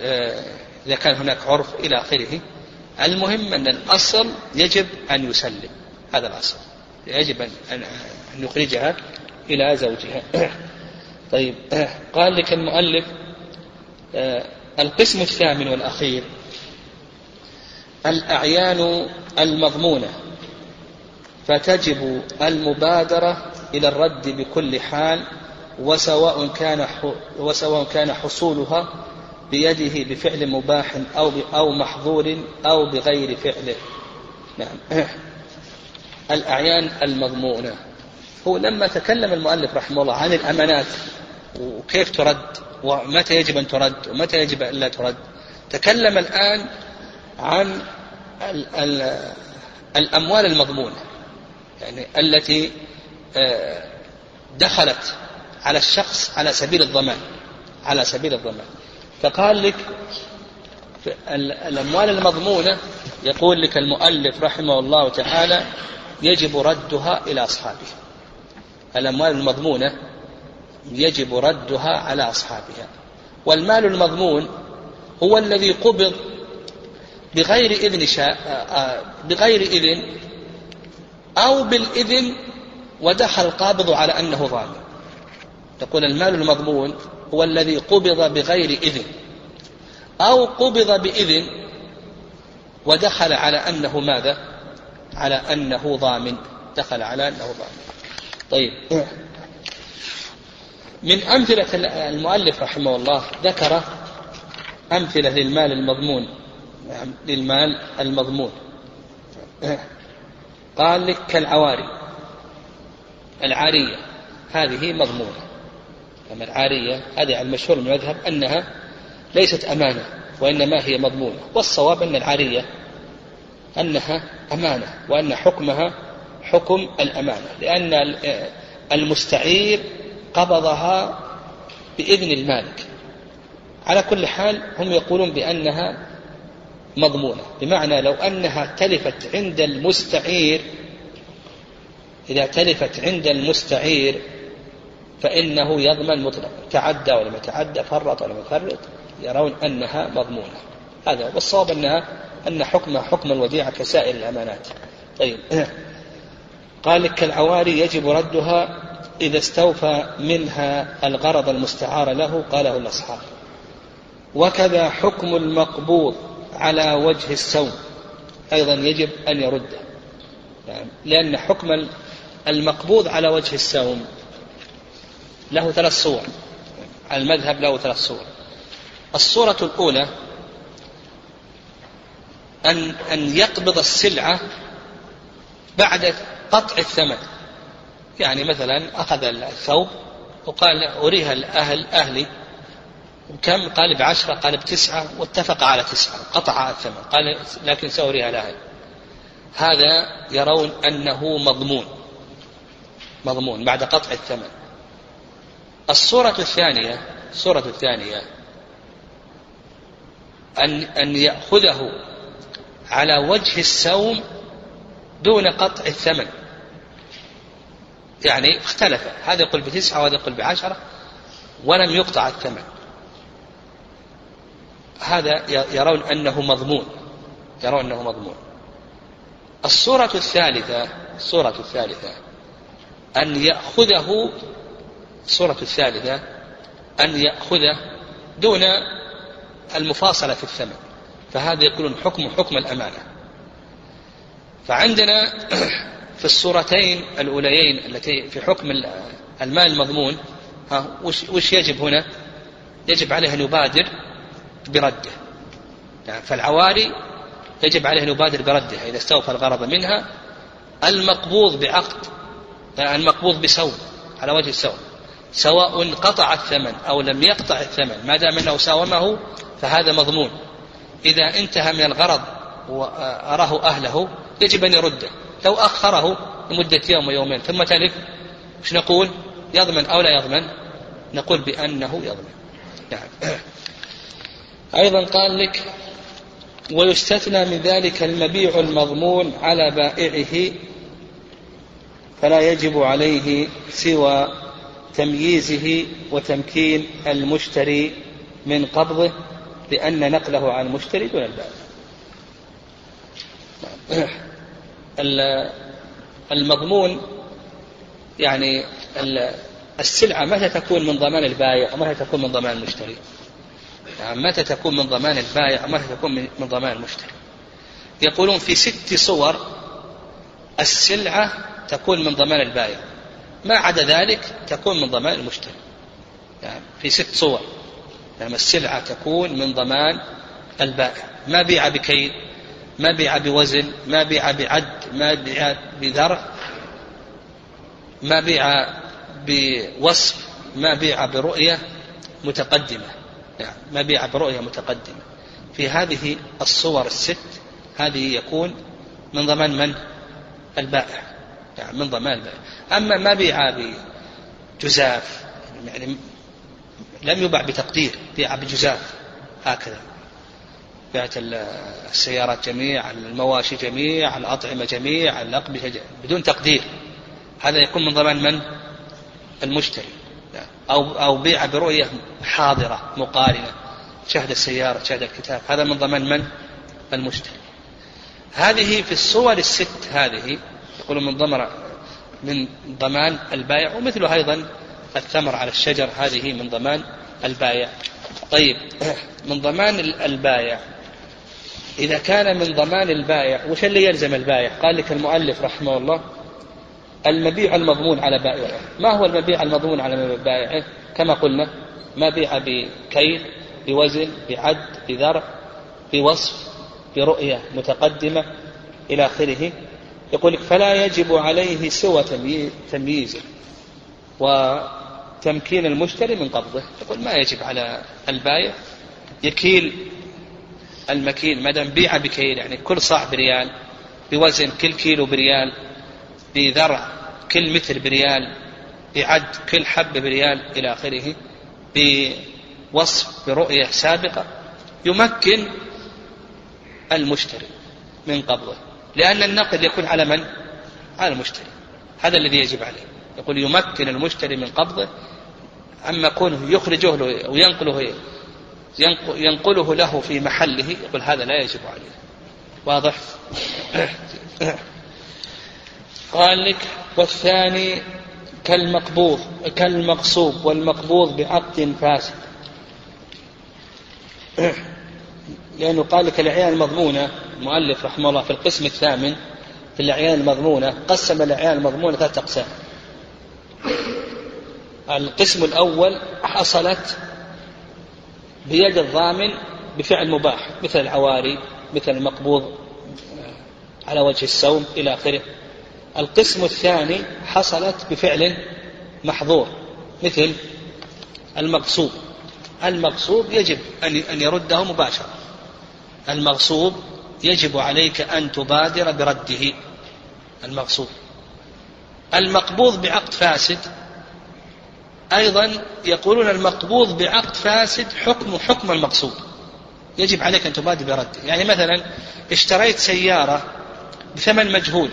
آه، إذا كان هناك عرف إلى آخره. المهم أن الأصل يجب أن يسلم هذا الأصل. يجب أن أن يخرجها إلى زوجها. طيب قال لك المؤلف آه، القسم الثامن والأخير الأعيان المضمونة فتجب المبادرة إلى الرد بكل حال وسواء كان وسواء كان حصولها بيده بفعل مباح أو أو محظور أو بغير فعله. نعم. الأعيان المضمونة. هو لما تكلم المؤلف رحمه الله عن الأمانات وكيف ترد ومتى يجب أن ترد ومتى يجب أن لا ترد تكلم الآن عن الأموال المضمونة يعني التي دخلت على الشخص على سبيل الضمان على سبيل الضمان. فقال لك الأموال المضمونة يقول لك المؤلف رحمه الله تعالى يجب ردها إلى أصحابها. الأموال المضمونة يجب ردها على أصحابها. والمال المضمون هو الذي قبض بغير إذن شاء آه، آه، بغير إذن أو بالإذن ودخل القابض على أنه ضامن تقول المال المضمون هو الذي قبض بغير إذن. أو قبض بإذن ودخل على أنه ماذا؟ على أنه ضامن. دخل على أنه ضامن. طيب. من أمثلة المؤلف رحمه الله ذكر أمثلة للمال المضمون. نعم للمال المضمون. قال لك كالعواري. العارية. هذه مضمونة. أما العارية هذه المشهور من المذهب أنها ليست أمانة وإنما هي مضمونة. والصواب أن العارية أنها أمانة وأن حكمها حكم الأمانة. لأن المستعير قبضها بإذن المالك. على كل حال هم يقولون بأنها مضمونة. بمعنى لو أنها تلفت عند المستعير إذا تلفت عند المستعير فإنه يضمن مطلقا تعدى ولم يتعدى فرط ولم يفرط يرون أنها مضمونة. هذا والصواب أنها أن حكمها حكم الوديعة كسائر الأمانات. طيب. قال كالعواري يجب ردها إذا استوفى منها الغرض المستعار له قاله الأصحاب. وكذا حكم المقبوض على وجه السوم أيضا يجب أن يرده. يعني لأن حكم المقبوض على وجه السوم. له ثلاث صور. المذهب له ثلاث صور. الصورة الأولى أن أن يقبض السلعة بعد قطع الثمن. يعني مثلا أخذ الثوب وقال أريها الأهل أهلي. كم؟ قال بعشرة قال بتسعة واتفق على تسعة. قطع الثمن. قال لكن سأريها الأهل هذا يرون أنه مضمون. مضمون بعد قطع الثمن. الصورة الثانية الصورة الثانية أن أن يأخذه على وجه السوم دون قطع الثمن. يعني اختلف. هذا يقول بتسعة وهذا يقول بعشرة ولم يقطع الثمن. هذا يرون أنه مضمون. يرون أنه مضمون. الصورة الثالثة الصورة الثالثة أن يأخذه الصورة الثالثة أن يأخذه دون المفاصلة في الثمن. فهذا يكون حكم حكم الأمانة. فعندنا في الصورتين الأوليين التي في حكم المال المضمون ها وش, وش يجب هنا؟ يجب عليه أن يبادر برده. يعني فالعواري يجب عليه أن يبادر بردها إذا استوفى الغرض منها المقبوض بعقد المقبوض بسوم على وجه السوم سواء قطع الثمن أو لم يقطع الثمن ما دام أنه ساومه فهذا مضمون. إذا انتهى من الغرض وأراه أهله يجب أن يرده. لو أخره لمدة يوم ويومين. ثم تلف إيش نقول؟ يضمن أو لا يضمن؟ نقول بأنه يضمن. نعم. أيضا قال لك ويستثنى من ذلك المبيع المضمون على بائعه فلا يجب عليه سوى تمييزه وتمكين المشتري من قبضه لأن نقله عن المشتري دون البائع المضمون يعني السلعة متى تكون من ضمان البائع ومتى تكون من ضمان المشتري؟ يعني متى تكون من ضمان البائع ومتى تكون من ضمان المشتري؟ يقولون في ست صور السلعة تكون من ضمان البائع. ما عدا ذلك تكون من ضمان المشتري. يعني في ست صور. يعني السلعة تكون من ضمان البائع. ما بيع بكيل ما بيع بوزن ما بيع بعد ما بيع بذرع ما بيع بوصف ما بيع برؤية متقدمة. يعني ما بيع برؤية متقدمة. في هذه الصور الست هذه يكون من ضمان من؟ البائع. يعني من ضمان البائع أما ما بيع بجزاف يعني لم يباع بتقدير بيع بجزاف هكذا. بعت السيارات جميع المواشي جميع الأطعمة جميع جميع بدون تقدير. هذا يكون من ضمان من؟ المشتري. أو أو بيع برؤية حاضرة مقارنة. شهد السيارة شهد الكتاب. هذا من ضمان من؟ المشتري. هذه في الصور الست هذه يقولون من ضمر من ضمان البائع ومثله أيضا الثمر على الشجر هذه من ضمان البائع. طيب من ضمان البائع. إذا كان من ضمان البائع وش اللي يلزم البائع؟ قال لك المؤلف رحمه الله المبيع المضمون على بائعه. ما هو المبيع المضمون على بائعه؟ كما قلنا ما بيع بكيل بوزن بعد بذرع بوصف برؤية متقدمة إلى آخره. يقول لك فلا يجب عليه سوى تمييزه وتمكين المشتري من قبضه. يقول ما يجب على البائع يكيل المكين ما دام بيع بكيل يعني كل صاع بريال بوزن كل كيلو بريال بذرع كل متر بريال بعد كل حبة بريال إلى آخره بوصف برؤية سابقة يمكن المشتري من قبضه. لأن النقد يكون على من؟ على المشتري. هذا الذي يجب عليه. يقول يمكن المشتري من قبضه أما كونه يخرجه له وينقله ينقله له في محله. يقول هذا لا يجب عليه. واضح؟ قال لك والثاني كالمقبوض كالمقصوب والمقبوض بعقد فاسد. لأنه قال لك الأعيان المضمونة المؤلف رحمه الله في القسم الثامن في الأعيان المضمونة قسم الأعيان المضمونة ثلاثة أقسام. القسم الأول حصلت بيد الضامن بفعل مباح مثل العواري مثل المقبوض على وجه السوم إلى آخره. القسم الثاني حصلت بفعل محظور مثل المغصوب المغصوب يجب أن يرده مباشرة. المغصوب يجب عليك أن تبادر برده. المغصوب. المقبوض بعقد فاسد. أيضا يقولون المقبوض بعقد فاسد حكم حكم المقصود يجب عليك أن تبادر برده. يعني مثلا اشتريت سيارة بثمن مجهول.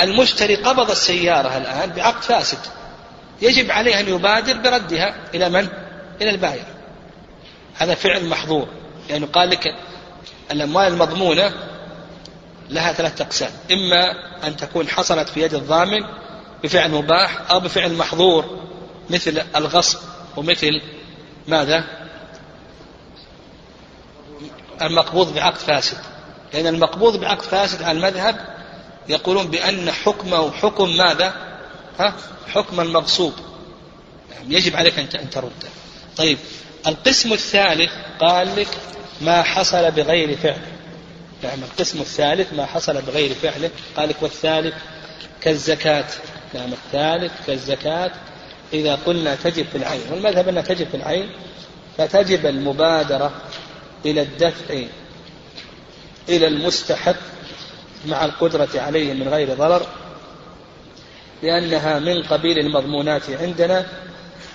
المشتري قبض السيارة الآن بعقد فاسد. يجب عليه أن يبادر بردها إلى من؟ إلى البائع هذا فعل محظور. يعني قال لك الأموال المضمونة لها ثلاثة أقسام. إما أن تكون حصلت في يد الضامن بفعل مباح أو بفعل محظور مثل الغصب ومثل ماذا؟ المقبوض بعقد فاسد. لأن المقبوض بعقد فاسد على المذهب يقولون بأن حكمه حكم ماذا؟ ها؟ حكم المغصوب. يعني يجب عليك أن ترده طيب القسم الثالث قال لك ما حصل بغير فعل. نعم القسم الثالث ما حصل بغير فعله. قال لك والثالث كالزكاة. نعم الثالث كالزكاة. إذا قلنا تجب في العين والمذهب أنها تجب في العين فتجب المبادرة إلى الدفع إلى المستحق مع القدرة عليه من غير ضرر لأنها من قبيل المضمونات عندنا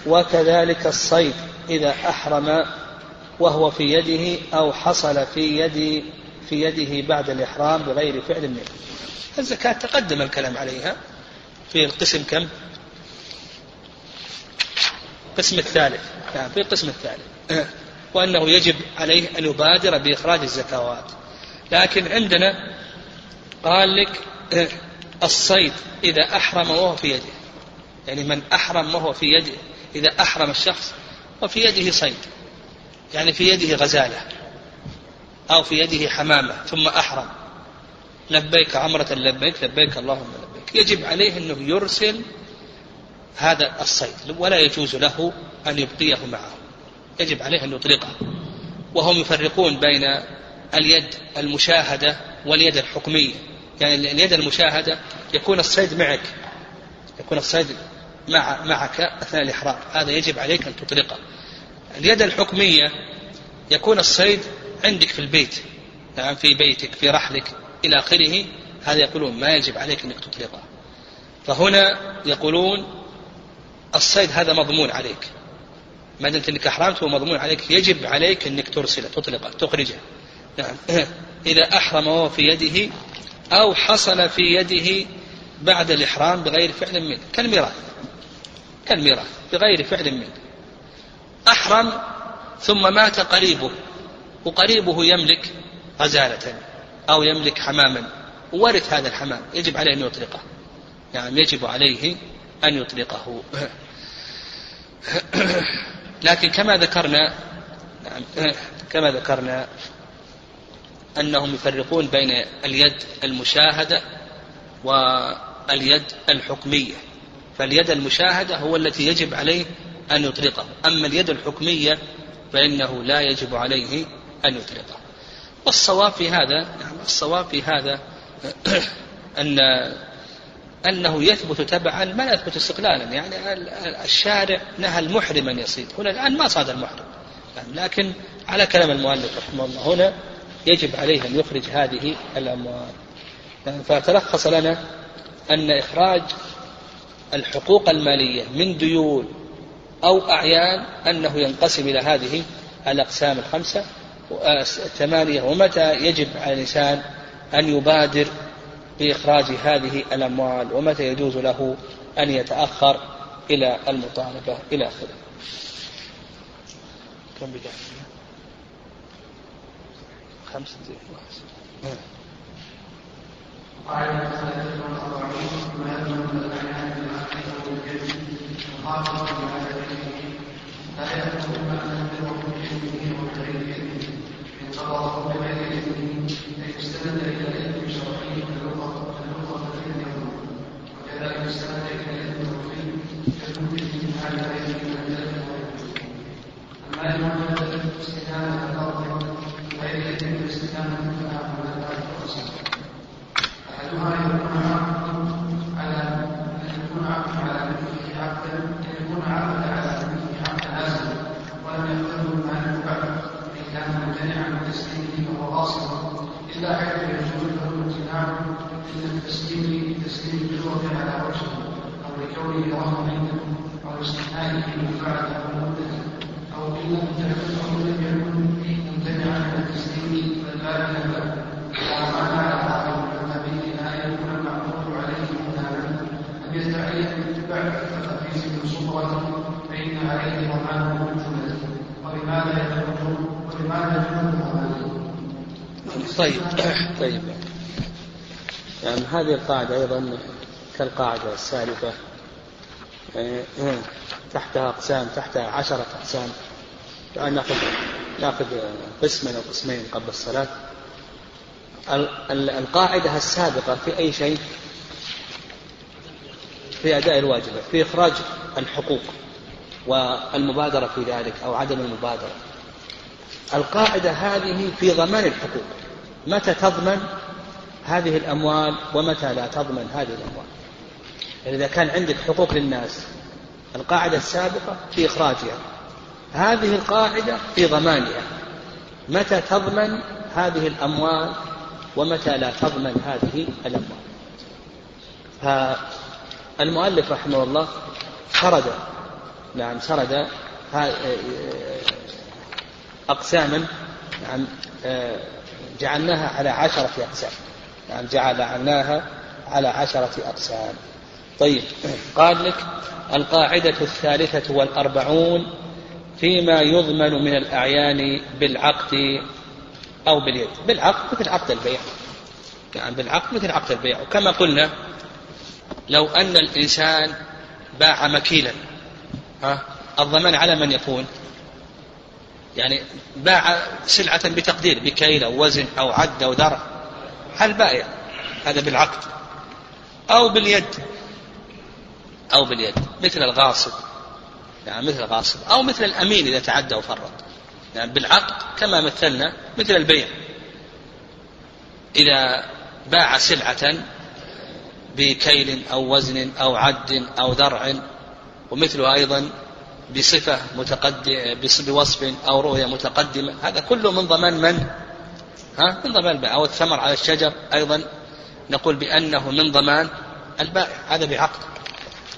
وكذلك الصيد إذا أحرم وهو في يده أو حصل في يد في يده بعد الإحرام بغير فعل منه. الزكاة تقدم الكلام عليها. في القسم كم؟ القسم الثالث. نعم في القسم الثالث. وأنه يجب عليه أن يبادر بإخراج الزكوات. لكن عندنا قال لك الصيد إذا أحرم وهو في يده. يعني من أحرم وهو في يده إذا أحرم الشخص وفي يده صيد. يعني في يده غزالة أو في يده حمامة ثم أحرم. لبيك عمرة لبيك لبيك اللهم لبيك. يجب عليه أنه يرسل هذا الصيد ولا يجوز له أن يبقيه معه. يجب عليه أن يطلقه. وهم يفرقون بين اليد المشاهدة واليد الحكمية. يعني اليد المشاهدة يكون الصيد معك. يكون الصيد مع معك أثناء الإحرام. هذا يجب عليك أن تطلقه. اليد الحكمية يكون الصيد عندك في البيت نعم في بيتك في رحلك إلى آخره هذا يقولون ما يجب عليك أنك تطلقه. فهنا يقولون الصيد هذا مضمون عليك. ما دمت إنك احرمت هو مضمون عليك يجب عليك إنك ترسله تطلقه تخرجه. نعم. إذا احرم وهو في يده أو حصل في يده بعد الإحرام بغير فعل منه كالميراث كالميراث بغير فعل منه. أحرم ثم مات قريبه وقريبه يملك غزالة أو يملك حماما. ورث هذا الحمام يجب عليه أن يطلقه. يعني يجب عليه أن يطلقه. لكن كما ذكرنا كما ذكرنا أنهم يفرقون بين اليد المشاهدة واليد الحكمية. فاليد المشاهدة هو التي يجب عليه أن يطلقه أما اليد الحكمية فإنه لا يجب عليه أن يطلقه والصواب في هذا يعني الصواب في هذا أن أنه يثبت تبعا ما يثبت استقلالا. يعني الشارع نهى المحرم أن يصيد. هنا الآن ما صاد المحرم. يعني لكن على كلام المؤلف رحمه الله هنا يجب عليه أن يخرج هذه الأموال. يعني فتلخص لنا أن إخراج الحقوق المالية من ديون أو أعيان أنه ينقسم إلى هذه الأقسام الخمسة الثمانية ومتى يجب على الإنسان أن يبادر بإخراج هذه الأموال ومتى يجوز له أن يتأخر إلى المطالبة إلى آخره. كم بدأ؟ خمسة. زين قال لا يكون ما ننبغ بحلمه وبغير إن قضاه بغير إذنه أي استند إلى العلم الشرعي كاللغة كاللغة اليوم وكذلك استند إلى العلم الوحي كالمدرك على غيره من أحدها يكون عقد على أن يكون عقد على مثله عقدا أن يكون عقد على ولم يقبله مالك بعد ان كان ممتنعا من تسليمه فهو قاصر الا حيث يجوز له الامتناع من التسليم تسليم اللغة على وجهه أو لكونه رهن عنده أو استثنائه أو مدته أو قيل أو لم يكن ممتنعا من التسليم فالبال له ومعنى على هذا النبي ان يكون المعروف عليه مهانا ان يستعين بالاتباع في من صبره فان عليه ضمانه ولماذا ولماذا طيب. طيب. يعني هذه القاعدة أيضا كالقاعدة السالفة. يعني تحتها أقسام تحتها عشرة أقسام. يعني ناخذ نأخذ قسما أو قسمين قبل الصلاة. القاعدة السابقة في أي شيء؟ في أداء الواجبات في إخراج الحقوق والمبادرة في ذلك أو عدم المبادرة. القاعدة هذه في ضمان الحقوق. متى تضمن هذه الأموال ومتى لا تضمن هذه الأموال؟ يعني إذا كان عندك حقوق للناس القاعدة السابقة في إخراجها. هذه القاعدة في ضمانها. متى تضمن هذه الأموال ومتى لا تضمن هذه الأموال؟ فالمؤلف رحمه الله سرد نعم سرد أقساما نعم جعلناها على عشرة أقسام. نعم جعلناها على عشرة أقسام. طيب قال لك القاعدة الثالثة والأربعون فيما يضمن من الأعيان بالعقد أو باليد. بالعقد مثل عقد البيع. يعني بالعقد مثل عقد البيع. وكما قلنا لو أن الإنسان باع مكيلا ها الضمان على من يكون؟ يعني باع سلعة بتقدير بكيل أو وزن أو عد أو درع. هل بائع؟ هذا بالعقد. أو باليد. أو باليد. مثل الغاصب. يعني مثل الغاصب. أو مثل الأمين إذا تعدى وفرط. يعني بالعقد كما مثلنا مثل البيع. إذا باع سلعة بكيل أو وزن أو عد أو درع ومثله أيضا بصفة متقدم بوصف أو رؤية متقدمة. هذا كله من ضمان من؟ ها؟ من ضمان البائع أو الثمر على الشجر أيضا نقول بأنه من ضمان البائع. هذا بعقد.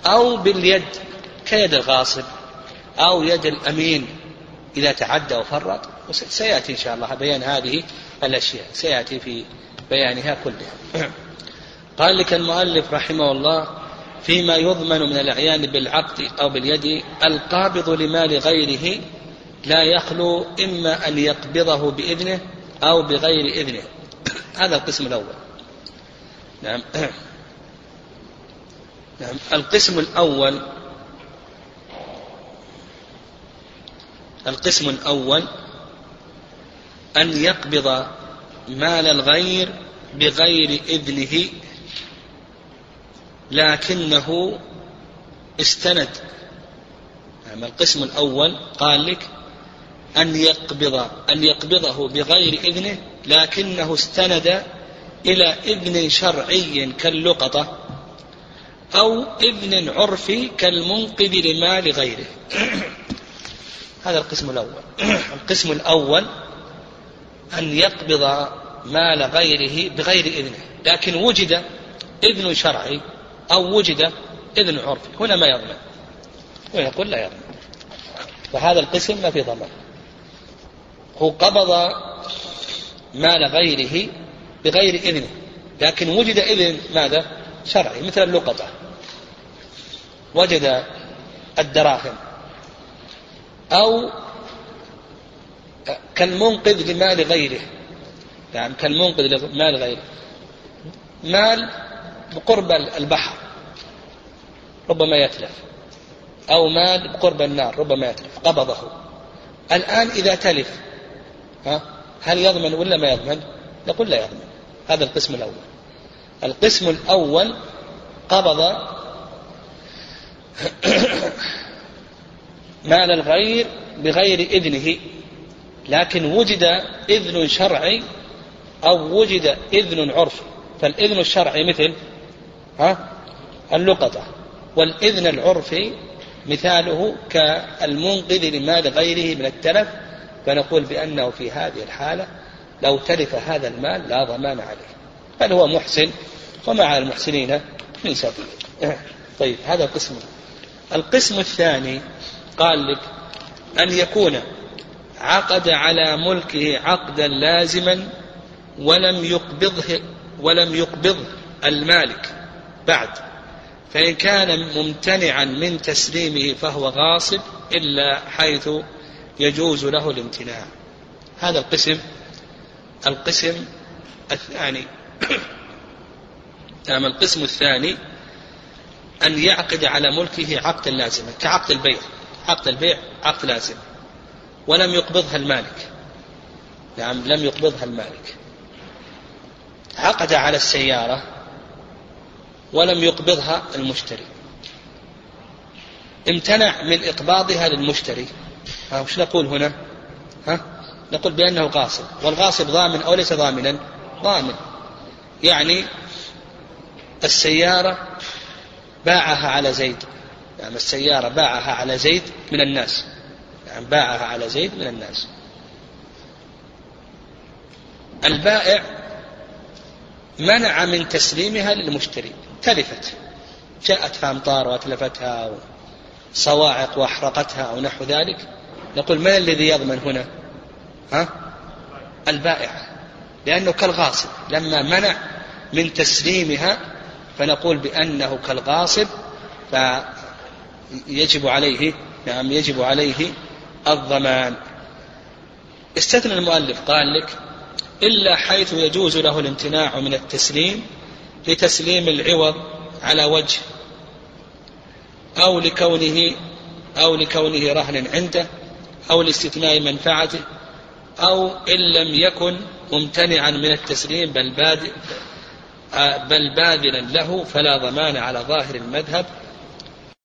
أو باليد كيد الغاصب أو يد الأمين إذا تعدى وفرط سيأتي إن شاء الله بيان هذه الأشياء. سيأتي في بيانها كلها. قال لك المؤلف رحمه الله فيما يضمن من الأعيان بالعقد أو باليد القابض لمال غيره لا يخلو إما أن يقبضه بإذنه أو بغير إذنه. هذا القسم الأول. نعم. نعم. القسم الأول القسم الأول أن يقبض مال الغير بغير إذنه لكنه استند. نعم القسم الأول قال لك أن يقبض أن يقبضه بغير إذنه لكنه استند إلى إذن شرعي كاللقطة أو إذن عرفي كالمنقذ لمال غيره. هذا القسم الأول. القسم الأول أن يقبض مال غيره بغير إذنه لكن وجد إذن شرعي أو وجد إذن عرفي هنا ما يضمن ويقول لا يضمن فهذا القسم ما في ضمان هو قبض مال غيره بغير إذنه. لكن وجد إذن ماذا؟ شرعي مثل اللقطة. وجد الدراهم. أو كالمنقذ لمال غيره. يعني كالمنقذ لمال غيره. مال بقرب البحر ربما يتلف أو مال بقرب النار ربما يتلف قبضه. الآن إذا تلف ها هل يضمن ولا ما يضمن؟ نقول لا يضمن هذا القسم الأول. القسم الأول قبض مال الغير بغير إذنه لكن وجد إذن شرعي أو وجد إذن عرفي فالإذن الشرعي مثل ها؟ اللقطة. والإذن العرفي مثاله كالمنقذ لمال غيره من التلف فنقول بأنه في هذه الحالة لو تلف هذا المال لا ضمان عليه. بل هو محسن ومع المحسنين من سبيل. طيب هذا قسم. القسم الثاني قال لك أن يكون عقد على ملكه عقدا لازما ولم يقبضه ولم يقبضه المالك. بعد. فإن كان ممتنعا من تسليمه فهو غاصب إلا حيث يجوز له الامتناع. هذا القسم القسم الثاني. نعم القسم الثاني أن يعقد على ملكه عقدا لازما كعقد البيع. عقد البيع عقد لازم. ولم يقبضها المالك. نعم لم يقبضها المالك. عقد على السيارة ولم يقبضها المشتري. امتنع من إقباضها للمشتري. ها وش نقول هنا؟ ها؟ نقول بأنه غاصب. والغاصب ضامن أو ليس ضامنا؟ ضامن. يعني السيارة باعها على زيد. يعني السيارة باعها على زيد من الناس. يعني باعها على زيد من الناس. البائع منع من تسليمها للمشتري. تلفت. جاءت في أمطار وأتلفتها صواعق وأحرقتها أو نحو ذلك. نقول من الذي يضمن هنا؟ ها؟ البائع. لأنه كالغاصب. لما منع من تسليمها فنقول بأنه كالغاصب فيجب عليه نعم يجب عليه الضمان. استثنى المؤلف قال لك إلا حيث يجوز له الامتناع من التسليم لتسليم العوض على وجه أو لكونه أو لكونه رهن عنده أو لاستثناء منفعته أو إن لم يكن ممتنعا من التسليم بل بادئ بل باذلا له فلا ضمان على ظاهر المذهب